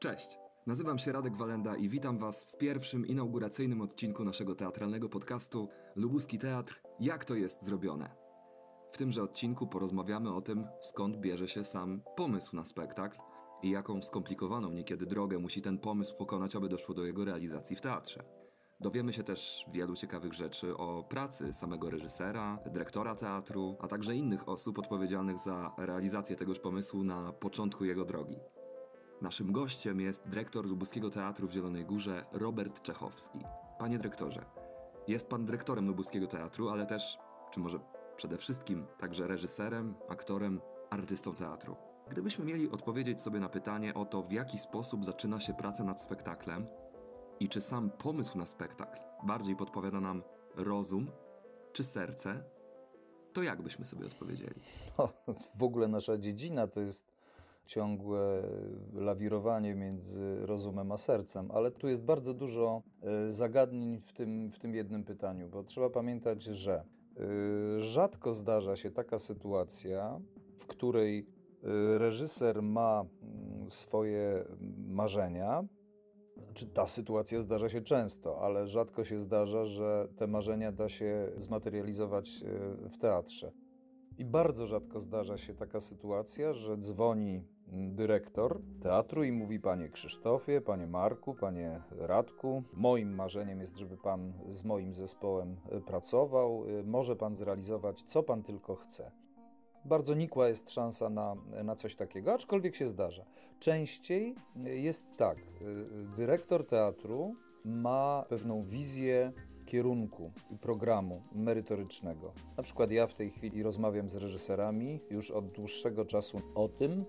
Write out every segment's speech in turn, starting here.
Cześć, nazywam się Radek Walenda i witam Was w pierwszym inauguracyjnym odcinku naszego teatralnego podcastu Lubuski Teatr – Jak to jest zrobione? W tymże odcinku porozmawiamy o tym, skąd bierze się sam pomysł na spektakl i jaką skomplikowaną niekiedy drogę musi ten pomysł pokonać, aby doszło do jego realizacji w teatrze. Dowiemy się też wielu ciekawych rzeczy o pracy samego reżysera, dyrektora teatru, a także innych osób odpowiedzialnych za realizację tegoż pomysłu na początku jego drogi. Naszym gościem jest dyrektor Lubuskiego Teatru w Zielonej Górze Robert Czechowski. Panie dyrektorze, jest pan dyrektorem Lubuskiego Teatru, ale też, czy może przede wszystkim, także reżyserem, aktorem, artystą teatru. Gdybyśmy mieli odpowiedzieć sobie na pytanie o to, w jaki sposób zaczyna się praca nad spektaklem i czy sam pomysł na spektakl bardziej podpowiada nam rozum czy serce, to jak byśmy sobie odpowiedzieli? No, w ogóle nasza dziedzina to jest ciągłe lawirowanie między rozumem a sercem, ale tu jest bardzo dużo e, zagadnień w tym, w tym jednym pytaniu, bo trzeba pamiętać, że e, rzadko zdarza się taka sytuacja, w której e, reżyser ma mm, swoje marzenia. Znaczy, ta sytuacja zdarza się często, ale rzadko się zdarza, że te marzenia da się zmaterializować w teatrze. I bardzo rzadko zdarza się taka sytuacja, że dzwoni dyrektor teatru i mówi: Panie Krzysztofie, panie Marku, panie Radku, moim marzeniem jest, żeby pan z moim zespołem e, pracował. E, może pan zrealizować, co pan tylko chce. Bardzo nikła jest szansa na, na coś takiego, aczkolwiek się zdarza. Częściej jest tak: e, dyrektor teatru ma pewną wizję kierunku i programu merytorycznego. Na przykład ja w tej chwili rozmawiam z reżyserami już od dłuższego czasu o tym,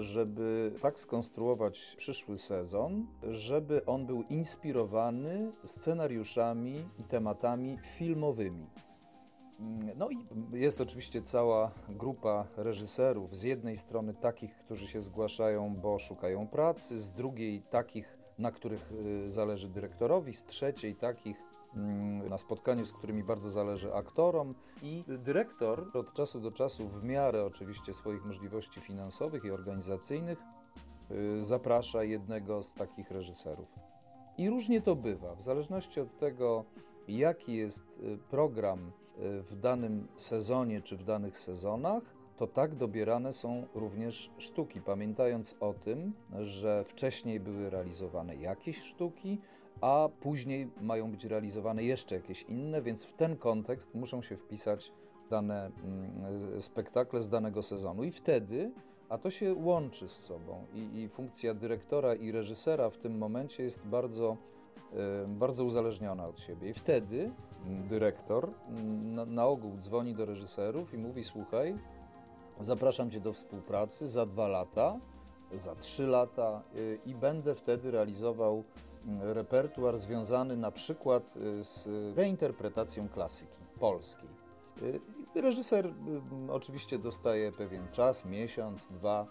żeby tak skonstruować przyszły sezon, żeby on był inspirowany scenariuszami i tematami filmowymi. No i jest oczywiście cała grupa reżyserów. Z jednej strony takich, którzy się zgłaszają, bo szukają pracy, z drugiej takich, na których y, zależy dyrektorowi, z trzeciej takich, na spotkaniu, z którymi bardzo zależy aktorom. I dyrektor od czasu do czasu, w miarę oczywiście swoich możliwości finansowych i organizacyjnych, y, zaprasza jednego z takich reżyserów. I różnie to bywa, w zależności od tego, jaki jest y, program y, w danym sezonie czy w danych sezonach, to tak dobierane są również sztuki, pamiętając o tym, że wcześniej były realizowane jakieś sztuki, a później mają być realizowane jeszcze jakieś inne, więc w ten kontekst muszą się wpisać dane mm, spektakle z danego sezonu. I wtedy, a to się łączy z sobą, i, i funkcja dyrektora i reżysera w tym momencie jest bardzo, bardzo uzależniona od siebie. I wtedy mm, dyrektor mm, na, na ogół dzwoni do reżyserów i mówi: Słuchaj, zapraszam cię do współpracy za dwa lata, za trzy lata, y, i będę wtedy realizował repertuar związany na przykład y, z reinterpretacją klasyki polskiej. Y, reżyser y, oczywiście dostaje pewien czas, miesiąc, dwa,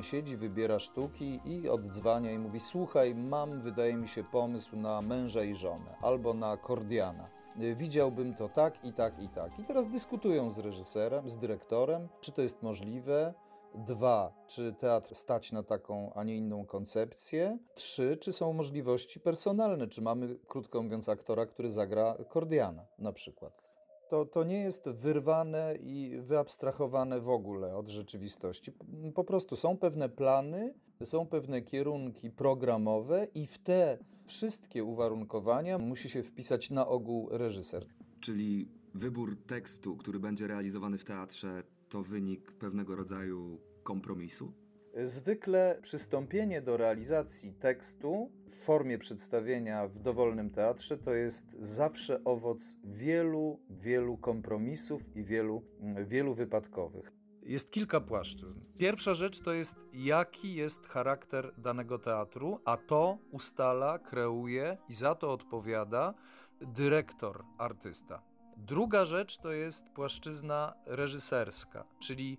siedzi, wybiera sztuki i oddzwania i mówi: Słuchaj, mam, wydaje mi się, pomysł na męża i żonę albo na Kordiana. Widziałbym to tak i tak i tak. I teraz dyskutują z reżyserem, z dyrektorem, czy to jest możliwe, Dwa, czy teatr stać na taką, a nie inną koncepcję? Trzy, czy są możliwości personalne? Czy mamy, krótko mówiąc, aktora, który zagra Kordiana na przykład? To, to nie jest wyrwane i wyabstrahowane w ogóle od rzeczywistości. Po prostu są pewne plany, są pewne kierunki programowe i w te wszystkie uwarunkowania musi się wpisać na ogół reżyser. Czyli wybór tekstu, który będzie realizowany w teatrze, to wynik pewnego rodzaju kompromisu? Zwykle przystąpienie do realizacji tekstu w formie przedstawienia w dowolnym teatrze to jest zawsze owoc wielu, wielu kompromisów i wielu, wielu wypadkowych. Jest kilka płaszczyzn. Pierwsza rzecz to jest, jaki jest charakter danego teatru, a to ustala, kreuje i za to odpowiada dyrektor, artysta. Druga rzecz to jest płaszczyzna reżyserska, czyli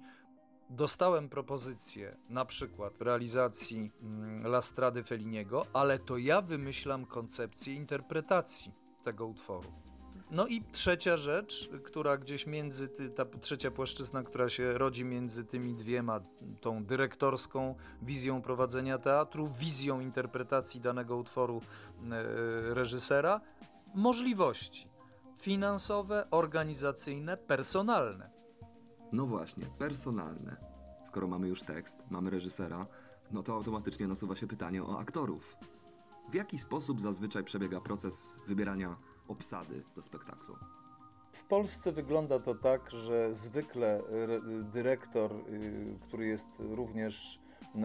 dostałem propozycję na przykład realizacji mm, La Strady Felliniego, ale to ja wymyślam koncepcję interpretacji tego utworu. No i trzecia rzecz, która gdzieś między, ty, ta trzecia płaszczyzna, która się rodzi między tymi dwiema, tą dyrektorską wizją prowadzenia teatru, wizją interpretacji danego utworu e, reżysera, możliwości finansowe, organizacyjne, personalne. No właśnie, personalne. Skoro mamy już tekst, mamy reżysera, no to automatycznie nasuwa się pytanie o aktorów. W jaki sposób zazwyczaj przebiega proces wybierania obsady do spektaklu? W Polsce wygląda to tak, że zwykle dyrektor, y, który jest również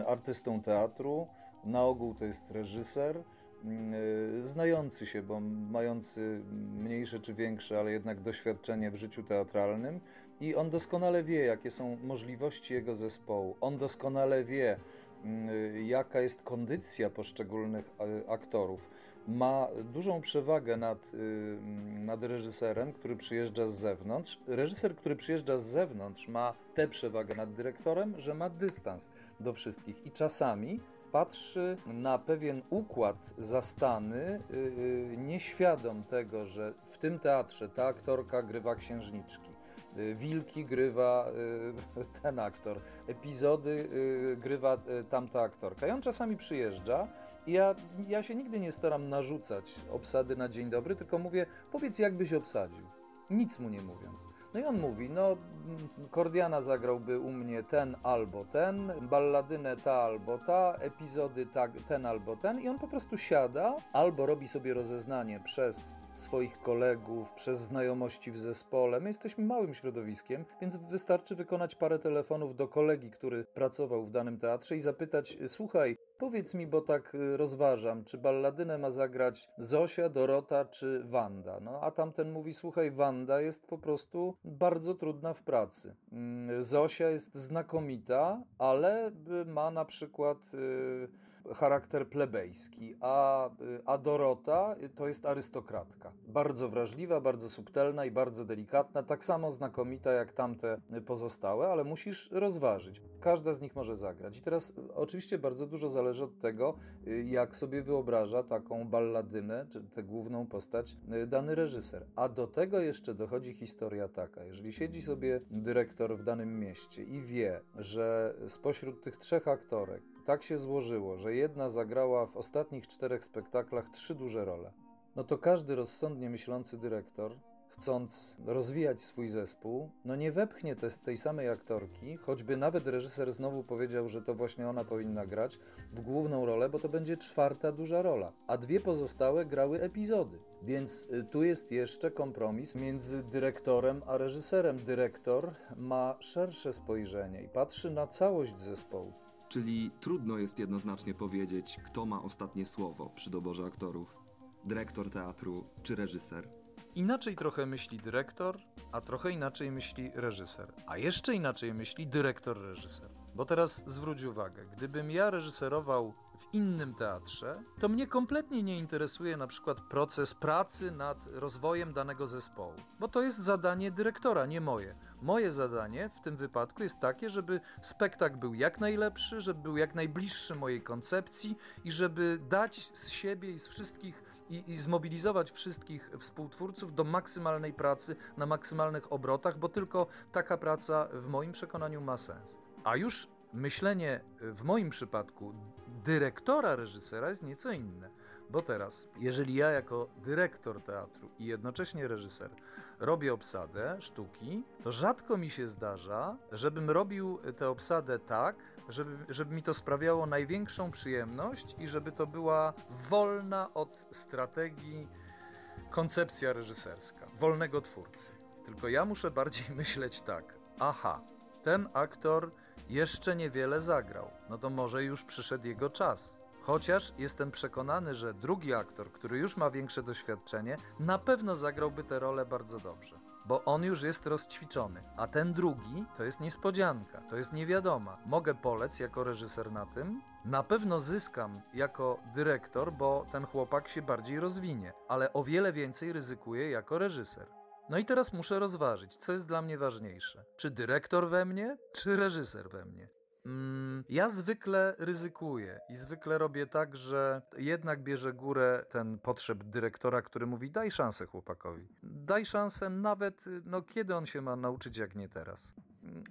artystą teatru, na ogół to jest reżyser, y, znający się, bo mający mniejsze czy większe, ale jednak doświadczenie w życiu teatralnym i on doskonale wie, jakie są możliwości jego zespołu. On doskonale wie, y, jaka jest kondycja poszczególnych aktorów ma dużą przewagę nad, y, nad reżyserem, który przyjeżdża z zewnątrz. Reżyser, który przyjeżdża z zewnątrz, ma tę przewagę nad dyrektorem, że ma dystans do wszystkich i czasami patrzy na pewien układ zastany, yy, nieświadom tego, że w tym teatrze ta aktorka grywa księżniczki. Y, wilki grywa y, ten aktor, epizody grywa tamta aktorka. I on czasami przyjeżdża ja, ja się nigdy nie staram narzucać obsady na dzień dobry, tylko mówię, powiedz jak byś obsadził. Nic mu nie mówiąc. No i on mówi, no Kordiana zagrałby u mnie ten albo ten, balladynę ta albo ta, epizody ta, ten albo ten i on po prostu siada albo robi sobie rozeznanie przez swoich kolegów, przez znajomości w zespole. My jesteśmy małym środowiskiem, więc wystarczy wykonać parę telefonów do kolegi, który pracował w danym teatrze i zapytać: Słuchaj, powiedz mi, bo tak y, rozważam, czy balladynę ma zagrać Zosia, Dorota czy Wanda? No a tamten mówi: Słuchaj, Wanda jest po prostu bardzo trudna w pracy. Mm, Zosia jest znakomita, ale y, ma na przykład. Charakter plebejski, a, a Dorota to jest arystokratka. Bardzo wrażliwa, bardzo subtelna i bardzo delikatna, tak samo znakomita jak tamte pozostałe, ale musisz rozważyć. Każda z nich może zagrać. I teraz oczywiście bardzo dużo zależy od tego, jak sobie wyobraża taką balladynę, czy tę główną postać dany reżyser. A do tego jeszcze dochodzi historia taka. Jeżeli siedzi sobie dyrektor w danym mieście i wie, że spośród tych trzech aktorek tak się złożyło, że jedna zagrała w ostatnich czterech spektaklach trzy duże role. No to każdy rozsądnie myślący dyrektor, chcąc rozwijać swój zespół, no nie wepchnie te, tej samej aktorki, choćby nawet reżyser znowu powiedział, że to właśnie ona powinna grać w główną rolę, bo to będzie czwarta duża rola, a dwie pozostałe grały epizody. Więc y, tu jest jeszcze kompromis między dyrektorem a reżyserem. Dyrektor ma szersze spojrzenie i patrzy na całość zespołu. Czyli trudno jest jednoznacznie powiedzieć, kto ma ostatnie słowo przy doborze aktorów dyrektor teatru czy reżyser. Inaczej trochę myśli dyrektor, a trochę inaczej myśli reżyser, a jeszcze inaczej myśli dyrektor-reżyser. Bo teraz zwróć uwagę, gdybym ja reżyserował w innym teatrze, to mnie kompletnie nie interesuje na przykład proces pracy nad rozwojem danego zespołu, bo to jest zadanie dyrektora, nie moje. Moje zadanie w tym wypadku jest takie, żeby spektakl był jak najlepszy, żeby był jak najbliższy mojej koncepcji i żeby dać z siebie i z wszystkich i, i, zmobilizować wszystkich współtwórców do maksymalnej pracy na maksymalnych obrotach, bo tylko taka praca w moim przekonaniu ma sens. A już myślenie w moim przypadku dyrektora reżysera jest nieco inne. Bo teraz, jeżeli ja jako dyrektor teatru i jednocześnie reżyser robię obsadę sztuki, to rzadko mi się zdarza, żebym robił tę obsadę tak, żeby, żeby mi to sprawiało największą przyjemność i żeby to była wolna od strategii koncepcja reżyserska, wolnego twórcy. Tylko ja muszę bardziej myśleć tak: aha, ten aktor jeszcze niewiele zagrał, no to może już przyszedł jego czas. Chociaż jestem przekonany, że drugi aktor, który już ma większe doświadczenie, na pewno zagrałby tę rolę bardzo dobrze, bo on już jest rozćwiczony, a ten drugi to jest niespodzianka, to jest niewiadoma. Mogę polec jako reżyser na tym, na pewno zyskam jako dyrektor, bo ten chłopak się bardziej rozwinie, ale o wiele więcej ryzykuję jako reżyser. No i teraz muszę rozważyć, co jest dla mnie ważniejsze: czy dyrektor we mnie, czy reżyser we mnie. Mm, ja zwykle ryzykuję i zwykle robię tak, że jednak bierze górę ten potrzeb dyrektora, który mówi: daj szansę chłopakowi. Daj szansę nawet, no kiedy on się ma nauczyć, jak nie teraz.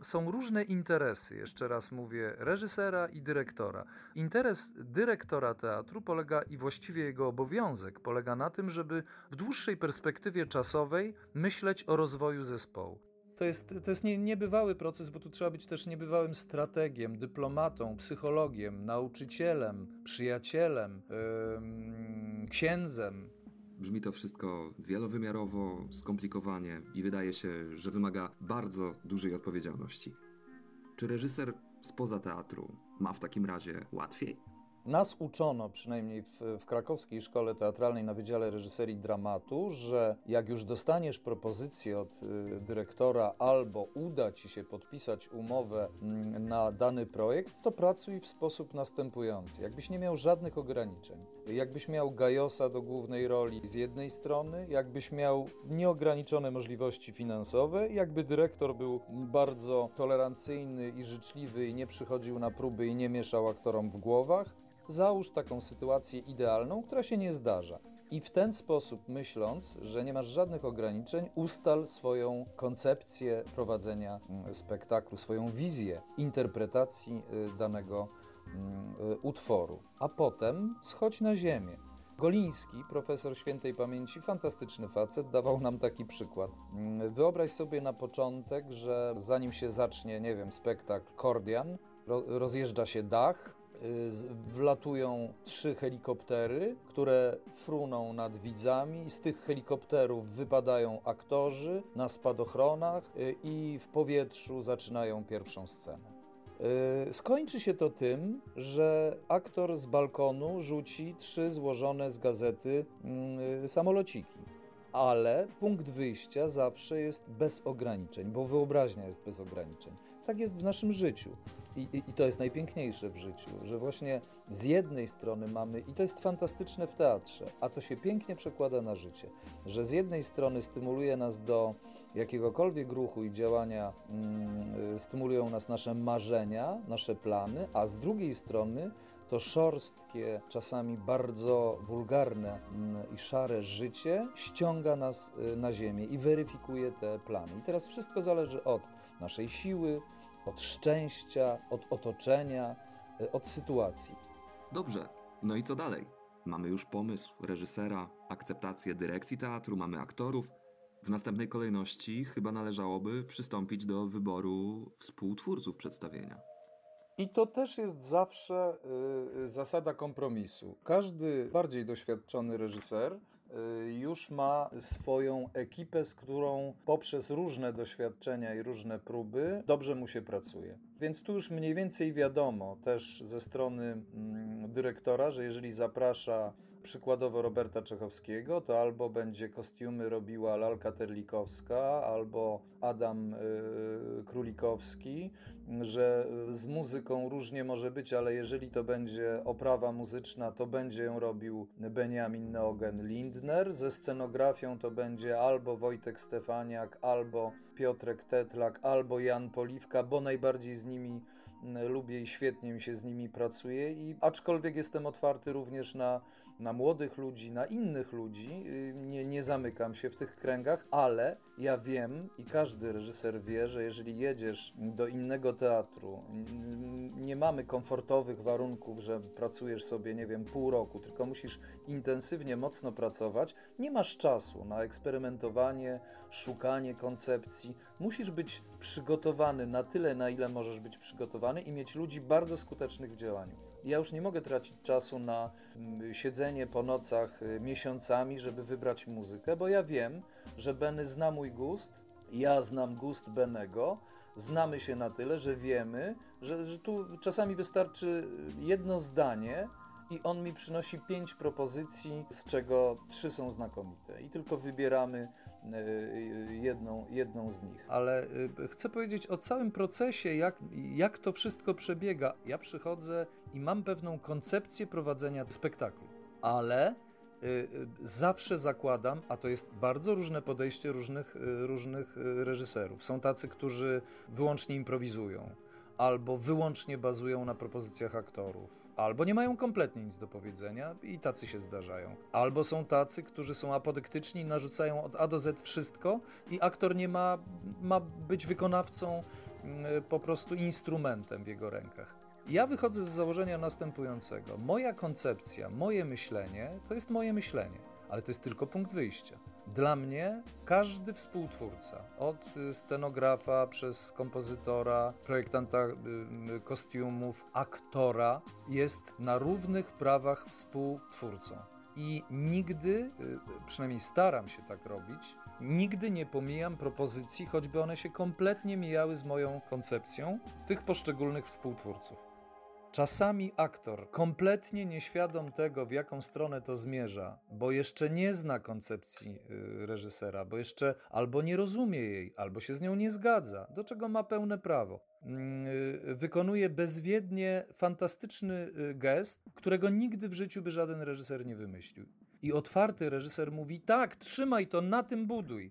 Są różne interesy, jeszcze raz mówię, reżysera i dyrektora. Interes dyrektora teatru polega i właściwie jego obowiązek polega na tym, żeby w dłuższej perspektywie czasowej myśleć o rozwoju zespołu. To jest, to jest nie, niebywały proces, bo tu trzeba być też niebywałym strategiem, dyplomatą, psychologiem, nauczycielem, przyjacielem, yy, księdzem. Brzmi to wszystko wielowymiarowo, skomplikowanie i wydaje się, że wymaga bardzo dużej odpowiedzialności. Czy reżyser spoza teatru ma w takim razie łatwiej? Nas uczono, przynajmniej w, w, krakowskiej szkole teatralnej na Wydziale Reżyserii Dramatu, że jak już dostaniesz propozycję od y, dyrektora albo uda ci się podpisać umowę y, na dany projekt, to pracuj w sposób następujący. Jakbyś nie miał żadnych ograniczeń, jakbyś miał Gajosa do głównej roli z jednej strony, jakbyś miał nieograniczone możliwości finansowe, jakby dyrektor był bardzo tolerancyjny i życzliwy i nie przychodził na próby i nie mieszał aktorom w głowach, Załóż taką sytuację idealną, która się nie zdarza. I w ten sposób, myśląc, że nie masz żadnych ograniczeń, ustal swoją koncepcję prowadzenia mm, spektaklu, swoją wizję interpretacji y, danego mm, y, utworu. A potem schodź na ziemię. Goliński, profesor świętej pamięci, fantastyczny facet, dawał nam taki przykład. Mm, wyobraź sobie na początek, że zanim się zacznie, nie wiem, spektakl Kordian, rozjeżdża się dach, wlatują trzy helikoptery, które fruną nad widzami. Z tych helikopterów wypadają aktorzy na spadochronach y, i w powietrzu zaczynają pierwszą scenę. Y, skończy się to tym, że aktor z balkonu rzuci trzy złożone z gazety samolociki. Ale punkt wyjścia zawsze jest bez ograniczeń, bo wyobraźnia jest bez ograniczeń. Tak jest w naszym życiu. I, i, I, to jest najpiękniejsze w życiu, że właśnie z jednej strony mamy, i to jest fantastyczne w teatrze, a to się pięknie przekłada na życie, że z jednej strony stymuluje nas do jakiegokolwiek ruchu i działania, mm, stymulują nas nasze marzenia, nasze plany, a z drugiej strony to szorstkie, czasami bardzo wulgarne mm, i szare życie ściąga nas y, na ziemię i weryfikuje te plany. I teraz wszystko zależy od naszej siły, od szczęścia, od otoczenia, e, od sytuacji. Dobrze, no i co dalej? Mamy już pomysł reżysera, akceptację dyrekcji teatru, mamy aktorów. W następnej kolejności chyba należałoby przystąpić do wyboru współtwórców przedstawienia. I to też jest zawsze y, zasada kompromisu. Każdy bardziej doświadczony reżyser już ma swoją ekipę, z którą poprzez różne doświadczenia i różne próby dobrze mu się pracuje. Więc tu już mniej więcej wiadomo też ze strony mm, dyrektora, że jeżeli zaprasza przykładowo Roberta Czechowskiego, to albo będzie kostiumy robiła Lalka Terlikowska, albo Adam y, Królikowski, że z muzyką różnie może być, ale jeżeli to będzie oprawa muzyczna, to będzie ją robił Benjamin Neogen Lindner, ze scenografią to będzie albo Wojtek Stefaniak, albo Piotrek Tetlak, albo Jan Poliwka, bo najbardziej z nimi lubię i świetnie mi się z nimi pracuje i aczkolwiek jestem otwarty również na na młodych ludzi, na innych ludzi. Y, nie, nie zamykam się w tych kręgach, ale ja wiem i każdy reżyser wie, że jeżeli jedziesz do innego teatru, nie mamy komfortowych warunków, że pracujesz sobie, nie wiem, pół roku, tylko musisz intensywnie, mocno pracować, nie masz czasu na eksperymentowanie, szukanie koncepcji. Musisz być przygotowany na tyle, na ile możesz być przygotowany i mieć ludzi bardzo skutecznych w działaniu. Ja już nie mogę tracić czasu na mm, siedzenie po nocach y, miesiącami, żeby wybrać muzykę, bo ja wiem, że Benny zna mój gust, ja znam gust Benego, znamy się na tyle, że wiemy, że, że tu czasami wystarczy jedno zdanie i on mi przynosi pięć propozycji, z czego trzy są znakomite. I tylko wybieramy jedną, jedną z nich. Ale y, chcę powiedzieć o całym procesie, jak, jak to wszystko przebiega. Ja przychodzę i mam pewną koncepcję prowadzenia spektaklu, ale y, zawsze zakładam, a to jest bardzo różne podejście różnych, różnych reżyserów. Są tacy, którzy wyłącznie improwizują albo wyłącznie bazują na propozycjach aktorów, albo nie mają kompletnie nic do powiedzenia i tacy się zdarzają. Albo są tacy, którzy są apodyktyczni, narzucają od A do Z wszystko i aktor nie ma, ma być wykonawcą, mm, po prostu instrumentem w jego rękach. Ja wychodzę z założenia następującego. Moja koncepcja, moje myślenie to jest moje myślenie, ale to jest tylko punkt wyjścia. Dla mnie każdy współtwórca, od scenografa przez kompozytora, projektanta y, kostiumów, aktora, jest na równych prawach współtwórcą. I nigdy, y, przynajmniej staram się tak robić, nigdy nie pomijam propozycji, choćby one się kompletnie mijały z moją koncepcją tych poszczególnych współtwórców. Czasami aktor, kompletnie nieświadom tego, w jaką stronę to zmierza, bo jeszcze nie zna koncepcji y, reżysera, bo jeszcze albo nie rozumie jej, albo się z nią nie zgadza, do czego ma pełne prawo, mm, y, wykonuje bezwiednie fantastyczny y, gest, którego nigdy w życiu by żaden reżyser nie wymyślił. I otwarty reżyser mówi: Tak, trzymaj to, na tym buduj.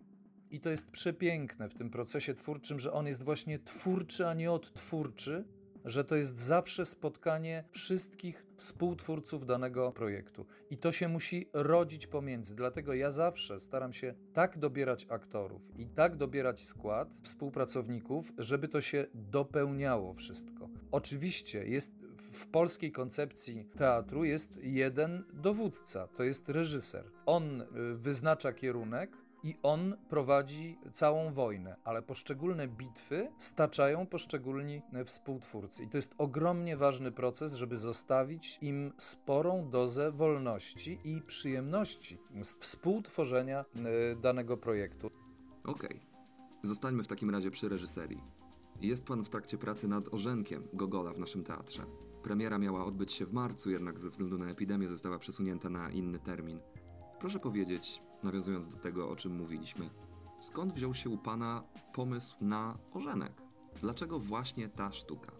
I to jest przepiękne w tym procesie twórczym, że on jest właśnie twórczy, a nie odtwórczy, że to jest zawsze spotkanie wszystkich współtwórców danego projektu. I to się musi rodzić pomiędzy. Dlatego ja zawsze staram się tak dobierać aktorów i tak dobierać skład współpracowników, żeby to się dopełniało wszystko. Oczywiście jest w polskiej koncepcji teatru jest jeden dowódca, to jest reżyser. On y, wyznacza kierunek, i on prowadzi całą wojnę, ale poszczególne bitwy staczają poszczególni współtwórcy. I to jest ogromnie ważny proces, żeby zostawić im sporą dozę wolności i przyjemności z współtworzenia e, danego projektu. Okej. Okay. Zostańmy w takim razie przy reżyserii. Jest pan w trakcie pracy nad Orzenkiem Gogola w naszym teatrze. Premiera miała odbyć się w marcu, jednak ze względu na epidemię została przesunięta na inny termin. Proszę powiedzieć, nawiązując do tego, o czym mówiliśmy, skąd wziął się u Pana pomysł na ożenek? Dlaczego właśnie ta sztuka?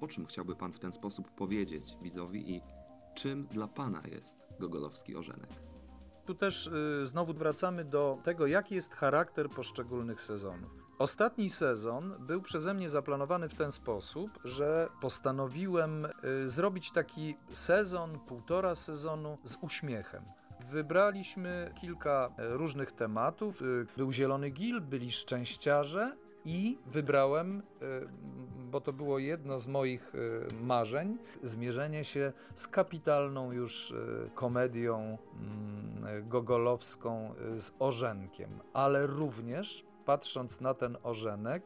O czym chciałby Pan w ten sposób powiedzieć widzowi i czym dla Pana jest gogolowski ożenek? Tu też y, znowu wracamy do tego, jaki jest charakter poszczególnych sezonów. Ostatni sezon był przeze mnie zaplanowany w ten sposób, że postanowiłem y, zrobić taki sezon, półtora sezonu z uśmiechem. Wybraliśmy kilka e, różnych tematów. E, był Zielony Gil, byli szczęściarze i wybrałem, e, bo to było jedno z moich marzeń, zmierzenie się z kapitalną już komedią mm, gogolowską z Orzenkiem, ale również patrząc na ten Orzenek,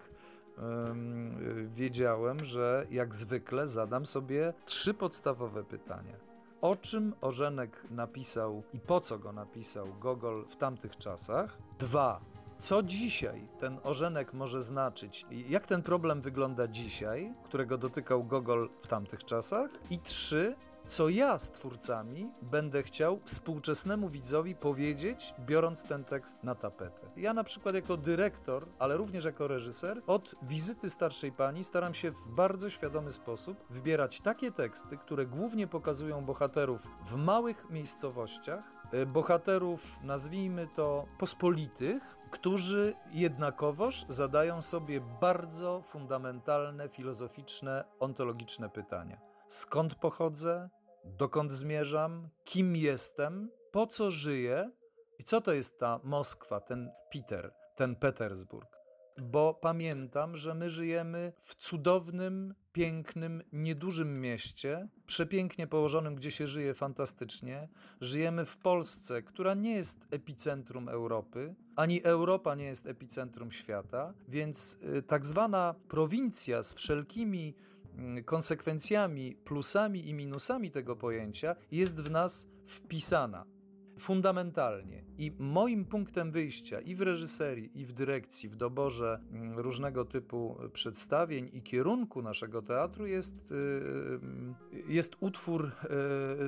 wiedziałem, że jak zwykle zadam sobie trzy podstawowe pytania o czym Orzenek napisał i po co go napisał Gogol w tamtych czasach. Dwa, co dzisiaj ten Orzenek może znaczyć jak ten problem wygląda dzisiaj, którego dotykał Gogol w tamtych czasach. I trzy, co ja z twórcami będę chciał współczesnemu widzowi powiedzieć, biorąc ten tekst na tapetę. Ja na przykład jako dyrektor, ale również jako reżyser, od wizyty starszej pani staram się w bardzo świadomy sposób wybierać takie teksty, które głównie pokazują bohaterów w małych miejscowościach, e, bohaterów, nazwijmy to, pospolitych, którzy jednakowoż zadają sobie bardzo fundamentalne, filozoficzne, ontologiczne pytania. Skąd pochodzę? Dokąd zmierzam, kim jestem, po co żyję i co to jest ta Moskwa, ten Peter, ten Petersburg. Bo pamiętam, że my żyjemy w cudownym, pięknym, niedużym mieście, przepięknie położonym, gdzie się żyje fantastycznie. Żyjemy w Polsce, która nie jest epicentrum Europy, ani Europa nie jest epicentrum świata, więc y, tak zwana prowincja z wszelkimi konsekwencjami, plusami i minusami tego pojęcia jest w nas wpisana fundamentalnie. I moim punktem wyjścia i w reżyserii, i w dyrekcji, w doborze mm, różnego typu przedstawień i kierunku naszego teatru jest, y, y, jest utwór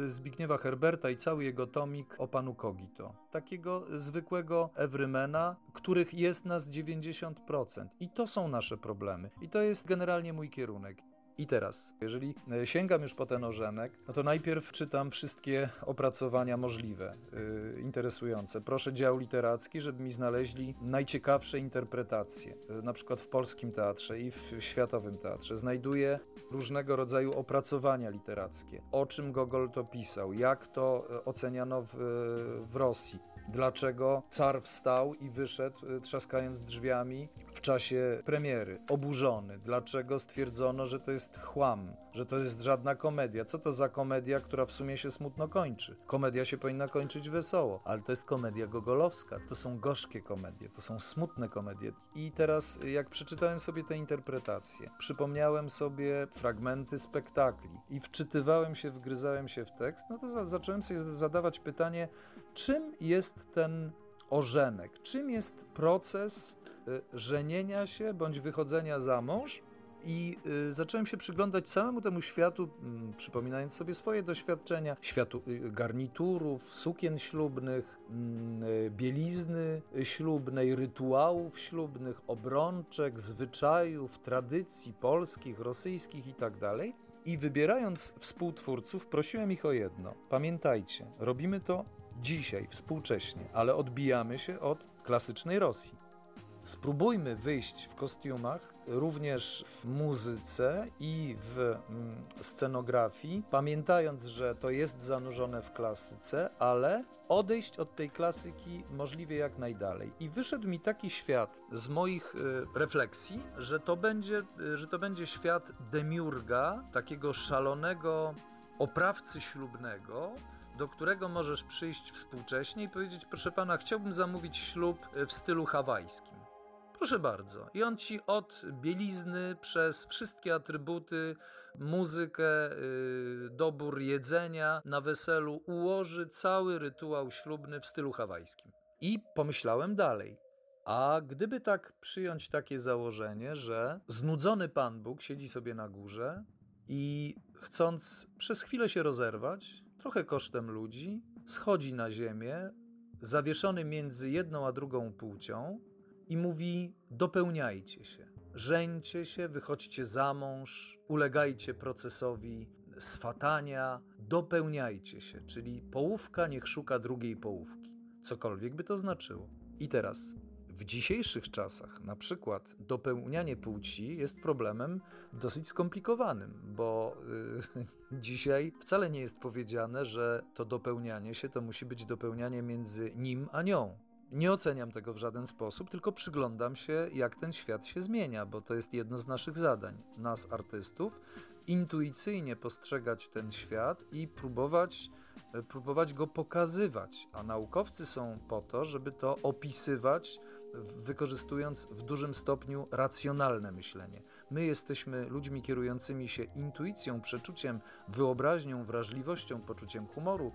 y, Zbigniewa Herberta i cały jego tomik o panu Kogito. Takiego zwykłego Everymana, których jest nas 90%. I to są nasze problemy. I to jest generalnie mój kierunek. I teraz, jeżeli e, sięgam już po ten ożenek, no to najpierw czytam wszystkie opracowania możliwe, yy, interesujące. Proszę dział literacki, żeby mi znaleźli najciekawsze interpretacje, yy, na przykład w polskim teatrze i w światowym teatrze. Znajduję różnego rodzaju opracowania literackie, o czym Gogol to pisał, jak to oceniano w, w Rosji, dlaczego car wstał i wyszedł, y, trzaskając drzwiami w czasie premiery, oburzony, dlaczego stwierdzono, że to jest chłam, że to jest żadna komedia. Co to za komedia, która w sumie się smutno kończy? Komedia się powinna kończyć wesoło, ale to jest komedia gogolowska, to są gorzkie komedie, to są smutne komedie. I teraz, jak przeczytałem sobie te interpretacje, przypomniałem sobie fragmenty spektakli i wczytywałem się, wgryzałem się w tekst, no to za zacząłem sobie zadawać pytanie, czym jest ten ożenek? Czym jest proces y, żenienia się bądź wychodzenia za mąż? I y, zacząłem się przyglądać całemu temu światu, y, przypominając sobie swoje doświadczenia, światu y, garniturów, sukien ślubnych, mm, bielizny ślubnej, rytuałów ślubnych, obrączek, zwyczajów, tradycji polskich, rosyjskich itd. Tak I wybierając współtwórców, prosiłem ich o jedno. Pamiętajcie, robimy to dzisiaj, współcześnie, ale odbijamy się od klasycznej Rosji. Spróbujmy wyjść w kostiumach, również w muzyce i w mm, scenografii, pamiętając, że to jest zanurzone w klasyce, ale odejść od tej klasyki możliwie jak najdalej. I wyszedł mi taki świat z moich y, refleksji, że to będzie, y, że to będzie świat demiurga, takiego szalonego oprawcy ślubnego, do którego możesz przyjść współcześnie i powiedzieć: Proszę pana, chciałbym zamówić ślub w stylu hawajskim. Proszę bardzo. I on ci od bielizny przez wszystkie atrybuty, muzykę, yy, dobór jedzenia na weselu ułoży cały rytuał ślubny w stylu hawajskim. I pomyślałem dalej. A gdyby tak przyjąć takie założenie, że znudzony Pan Bóg siedzi sobie na górze i chcąc przez chwilę się rozerwać, trochę kosztem ludzi, schodzi na ziemię, zawieszony między jedną a drugą płcią i mówi: dopełniajcie się, żeńcie się, wychodźcie za mąż, ulegajcie procesowi swatania, dopełniajcie się, czyli połówka niech szuka drugiej połówki, cokolwiek by to znaczyło. I teraz w dzisiejszych czasach na przykład dopełnianie płci jest problemem dosyć skomplikowanym, bo yy, dzisiaj wcale nie jest powiedziane, że to dopełnianie się to musi być dopełnianie między nim a nią. Nie oceniam tego w żaden sposób, tylko przyglądam się, jak ten świat się zmienia, bo to jest jedno z naszych zadań, nas artystów, intuicyjnie postrzegać ten świat i próbować próbować go pokazywać, a naukowcy są po to, żeby to opisywać wykorzystując w dużym stopniu racjonalne myślenie. My jesteśmy ludźmi kierującymi się intuicją, przeczuciem, wyobraźnią, wrażliwością, poczuciem humoru,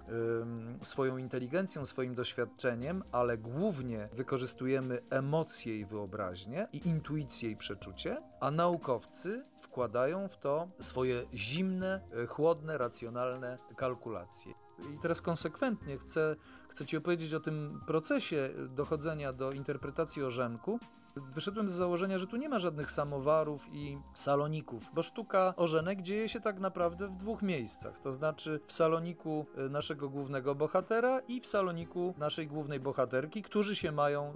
swoją inteligencją, swoim doświadczeniem, ale głównie wykorzystujemy emocje i wyobraźnię, i intuicję i przeczucie, a naukowcy wkładają w to swoje zimne, chłodne, racjonalne kalkulacje. I teraz konsekwentnie chcę, chcę Ci opowiedzieć o tym procesie dochodzenia do interpretacji orzenku. Wyszedłem z założenia, że tu nie ma żadnych samowarów i saloników, bo sztuka orzenek dzieje się tak naprawdę w dwóch miejscach. To znaczy w saloniku y, naszego głównego bohatera i w saloniku naszej głównej bohaterki, którzy się mają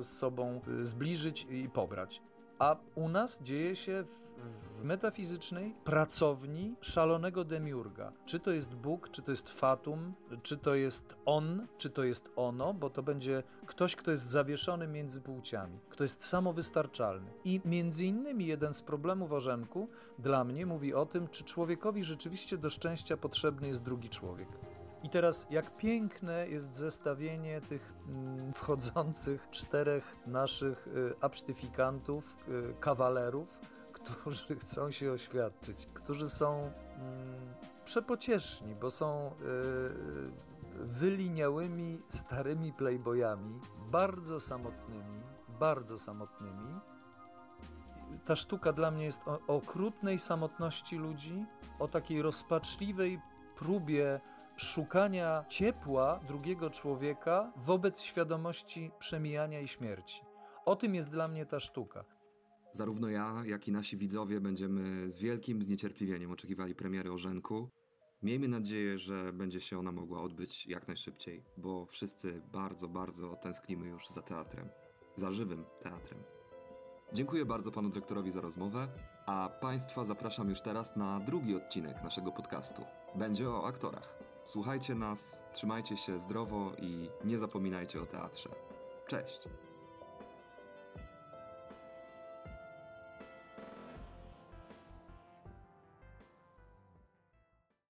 y, z sobą y, zbliżyć i pobrać. A u nas dzieje się w, w, metafizycznej pracowni szalonego demiurga. Czy to jest Bóg, czy to jest Fatum, czy to jest On, czy to jest Ono, bo to będzie ktoś, kto jest zawieszony między płciami, kto jest samowystarczalny. I między innymi jeden z problemów Orzenku dla mnie mówi o tym, czy człowiekowi rzeczywiście do szczęścia potrzebny jest drugi człowiek. I teraz, jak piękne jest zestawienie tych mm, wchodzących czterech naszych y, absztyfikantów, y, kawalerów, którzy chcą się oświadczyć, którzy są mm, przepocieszni, bo są y, wyliniałymi, starymi playboyami, bardzo samotnymi, bardzo samotnymi. Ta sztuka dla mnie jest o okrutnej samotności ludzi, o takiej rozpaczliwej próbie szukania ciepła drugiego człowieka wobec świadomości przemijania i śmierci. O tym jest dla mnie ta sztuka. Zarówno ja, jak i nasi widzowie będziemy z wielkim zniecierpliwieniem oczekiwali premiery Orzenku. Miejmy nadzieję, że będzie się ona mogła odbyć jak najszybciej, bo wszyscy bardzo, bardzo tęsknimy już za teatrem. Za żywym teatrem. Dziękuję bardzo panu dyrektorowi za rozmowę, a państwa zapraszam już teraz na drugi odcinek naszego podcastu. Będzie o aktorach. Słuchajcie nas, trzymajcie się zdrowo i nie zapominajcie o teatrze. Cześć!